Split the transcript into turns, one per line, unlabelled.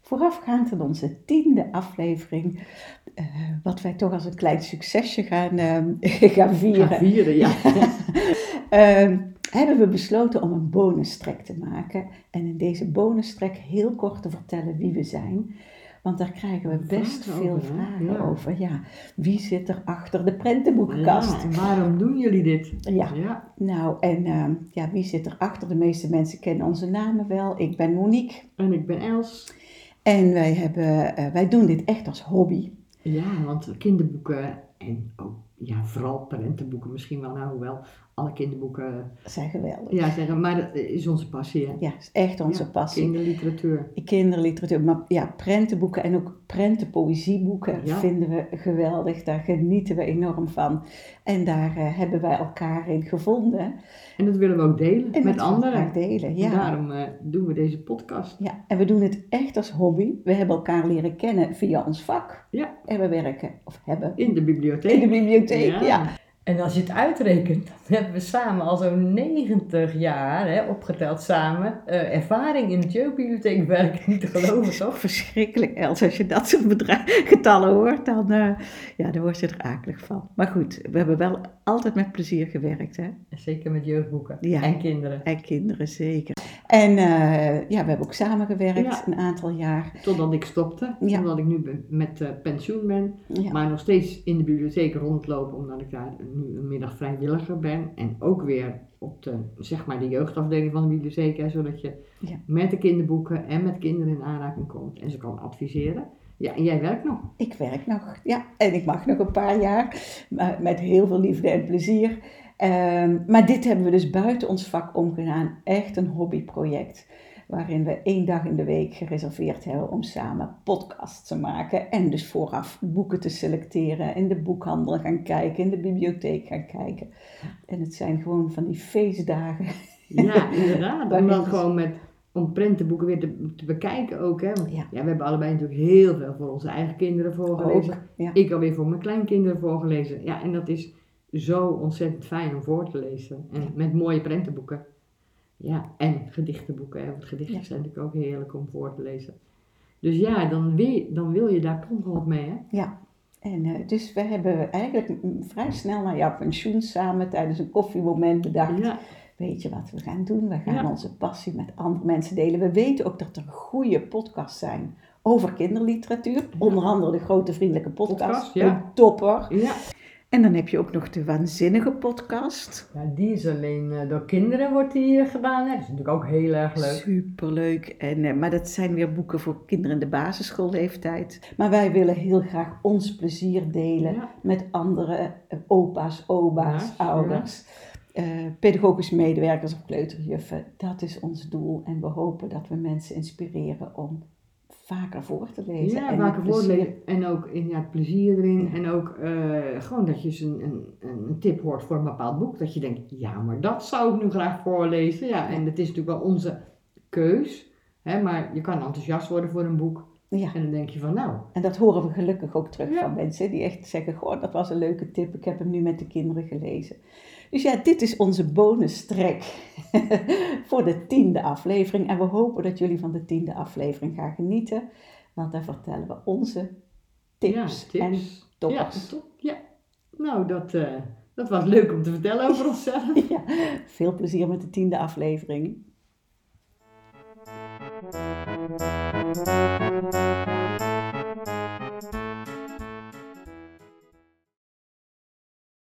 Voorafgaand aan onze tiende aflevering, uh, wat wij toch als een klein succesje gaan, uh, gaan vieren.
Gaan vieren, ja.
uh, hebben we besloten om een bonustrek te maken. En in deze bonustrek heel kort te vertellen wie we zijn. Want daar krijgen we best
Vragen
veel
over,
vragen
Ja.
over. Ja, wie zit er achter de prentenboekenkast?
Ja, en waarom doen jullie dit?
Ja.
Ja,
Nou, en ehm, ja, wie zit er achter? De meeste mensen kennen onze namen wel. Ik ben Monique.
en ik ben Els.
En wij, hebben, eh, wij doen dit echt als hobby.
Ja, want kinderboeken en ook, ja, vooral prentenboeken misschien wel, nou hoewel alle kinderboeken,
zijn geweldig.
ja zeggen, maar dat is onze passie hè.
Ja, is echt onze
Ja,
passie.
Kinderliteratuur.
Kinderliteratuur, maar ja, prentenboeken en ook prentenpoëzieboeken
Ja.
vinden we geweldig. Daar genieten we enorm van. En daar eh, hebben wij elkaar in gevonden.
En dat willen we ook delen
En
met anderen.
delen.
En
Ja.
daarom eh, doen we deze podcast.
ja, en we doen het echt als hobby. We hebben elkaar leren kennen via ons vak.
Ja,
En we werken, of hebben,
in de bibliotheek.
in de bibliotheek.
Ja.
ja.
En als je het uitrekent, dan hebben we samen al zo'n 90 jaar, hè, opgeteld samen, eh, ervaring in het jeugdbibliotheek werken. Niet te geloven, toch?
Verschrikkelijk, Els. Als je dat soort getallen hoort, dan, eh, ja, dan word je er akelig van. Maar goed, we hebben wel altijd met plezier gewerkt. Hè?
Zeker met jeugdboeken
Ja.
en kinderen.
En kinderen zeker. En eh, ja, we hebben ook samengewerkt
Ja.
een aantal jaar.
Totdat ik stopte,
Ja.
omdat ik nu met eh, pensioen ben.
Ja.
Maar nog steeds in de bibliotheek rondlopen, omdat ik daar nu een middag vrijwilliger ben. En ook weer op de, zeg maar de jeugdafdeling van de bibliotheek, hè, zodat je met de kinderboeken en met kinderen in aanraking komt en ze kan adviseren. Ja, en jij werkt nog.
Ik werk nog, ja. En ik mag nog een paar jaar, maar met heel veel liefde en plezier. Ehm, maar dit hebben we dus buiten ons vak omgedaan. Echt een hobbyproject. Waarin we één dag in de week gereserveerd hebben om samen podcasts te maken. En dus vooraf boeken te selecteren. In de boekhandel gaan kijken, in de bibliotheek gaan kijken. En het zijn gewoon van die feestdagen.
Ja, inderdaad. Om
dus-
gewoon met, om prentenboeken weer te, te bekijken ook. Hè. Want
Ja.
ja. we hebben allebei natuurlijk heel veel voor onze eigen kinderen voorgelezen.
Ook, ja.
Ik alweer voor mijn kleinkinderen voorgelezen. Ja, en dat is zo ontzettend fijn om voor te lezen. En met mooie prentenboeken. Ja, en gedichtenboeken. Hè, want gedichten
Ja.
zijn natuurlijk ook heerlijk om voor te lezen. Dus ja, dan wil je, dan wil je daar toch wat mee, hè?
Ja, en eh, dus we hebben eigenlijk vrij snel na jouw pensioen samen tijdens een koffiemoment bedacht.
Ja,
Weet je wat we gaan doen? We gaan
Ja.
onze passie met andere mensen delen. We weten ook dat er goede podcasts zijn over kinderliteratuur. Onder andere de Grote Vriendelijke Podcast.
Podcast, ja.
Een topper.
ja.
En dan heb je ook nog de Waanzinnige Podcast.
Ja, die is alleen eh, door kinderen wordt die eh, gedaan. Hè. Dat is natuurlijk ook heel erg leuk.
Superleuk. En, eh, maar dat zijn weer boeken voor kinderen in de basisschoolleeftijd. Maar wij willen heel graag ons plezier delen
Ja.
met andere opa's, oma's,
Ja,
ouders. eh, pedagogische medewerkers of kleuterjuffen. Dat is ons doel. En we hopen dat we mensen inspireren om vaker voor te lezen.
Ja,
en
vaker
met plezier.
voorlezen. En ook in, ja, het plezier erin.
Ja.
En ook eh, gewoon dat je eens een, een, een tip hoort voor een bepaald boek. Dat je denkt, ja, maar dat zou ik nu graag voorlezen. Ja, en het is natuurlijk wel onze keus. Hè, maar je kan enthousiast worden voor een boek.
Ja.
En dan denk je van, nou,
En dat horen we gelukkig ook terug
Ja.
van mensen die echt zeggen: Goh, dat was een leuke tip, ik heb hem nu met de kinderen gelezen. Dus ja, dit is onze bonustrek voor de tiende aflevering. En we hopen dat jullie van de tiende aflevering gaan genieten, want daar vertellen we onze tips,
ja,
en
tips.
toppers.
Ja, top. Ja. Nou, dat, eh, dat was leuk om te vertellen over onszelf.
Ja, veel plezier met de tiende aflevering. Música